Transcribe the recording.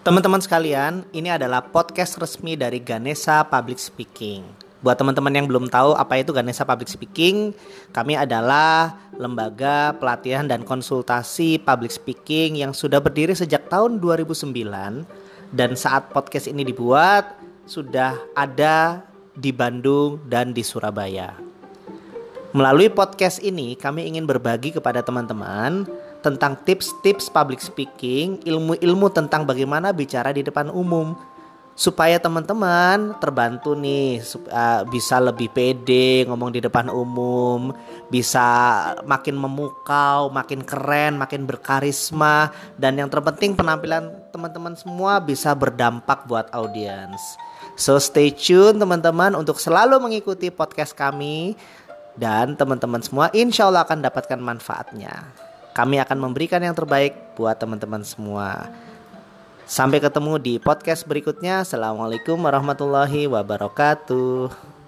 Teman-teman sekalian, ini adalah podcast resmi dari Ganesha Public Speaking. Buat teman-teman yang belum tahu apa itu Ganesha Public Speaking, kami adalah lembaga pelatihan dan konsultasi public speaking yang sudah berdiri sejak tahun 2009 dan saat podcast ini dibuat sudah ada di Bandung dan di Surabaya. Melalui podcast ini kami ingin berbagi kepada teman-teman tentang tips-tips public speaking, ilmu-ilmu tentang bagaimana bicara di depan umum supaya teman-teman terbantu nih uh, bisa lebih pede ngomong di depan umum, bisa makin memukau, makin keren, makin berkarisma dan yang terpenting penampilan teman-teman semua bisa berdampak buat audiens. So stay tune teman-teman untuk selalu mengikuti podcast kami dan teman-teman semua insya Allah akan dapatkan manfaatnya. Kami akan memberikan yang terbaik buat teman-teman semua. Sampai ketemu di podcast berikutnya. Assalamualaikum warahmatullahi wabarakatuh.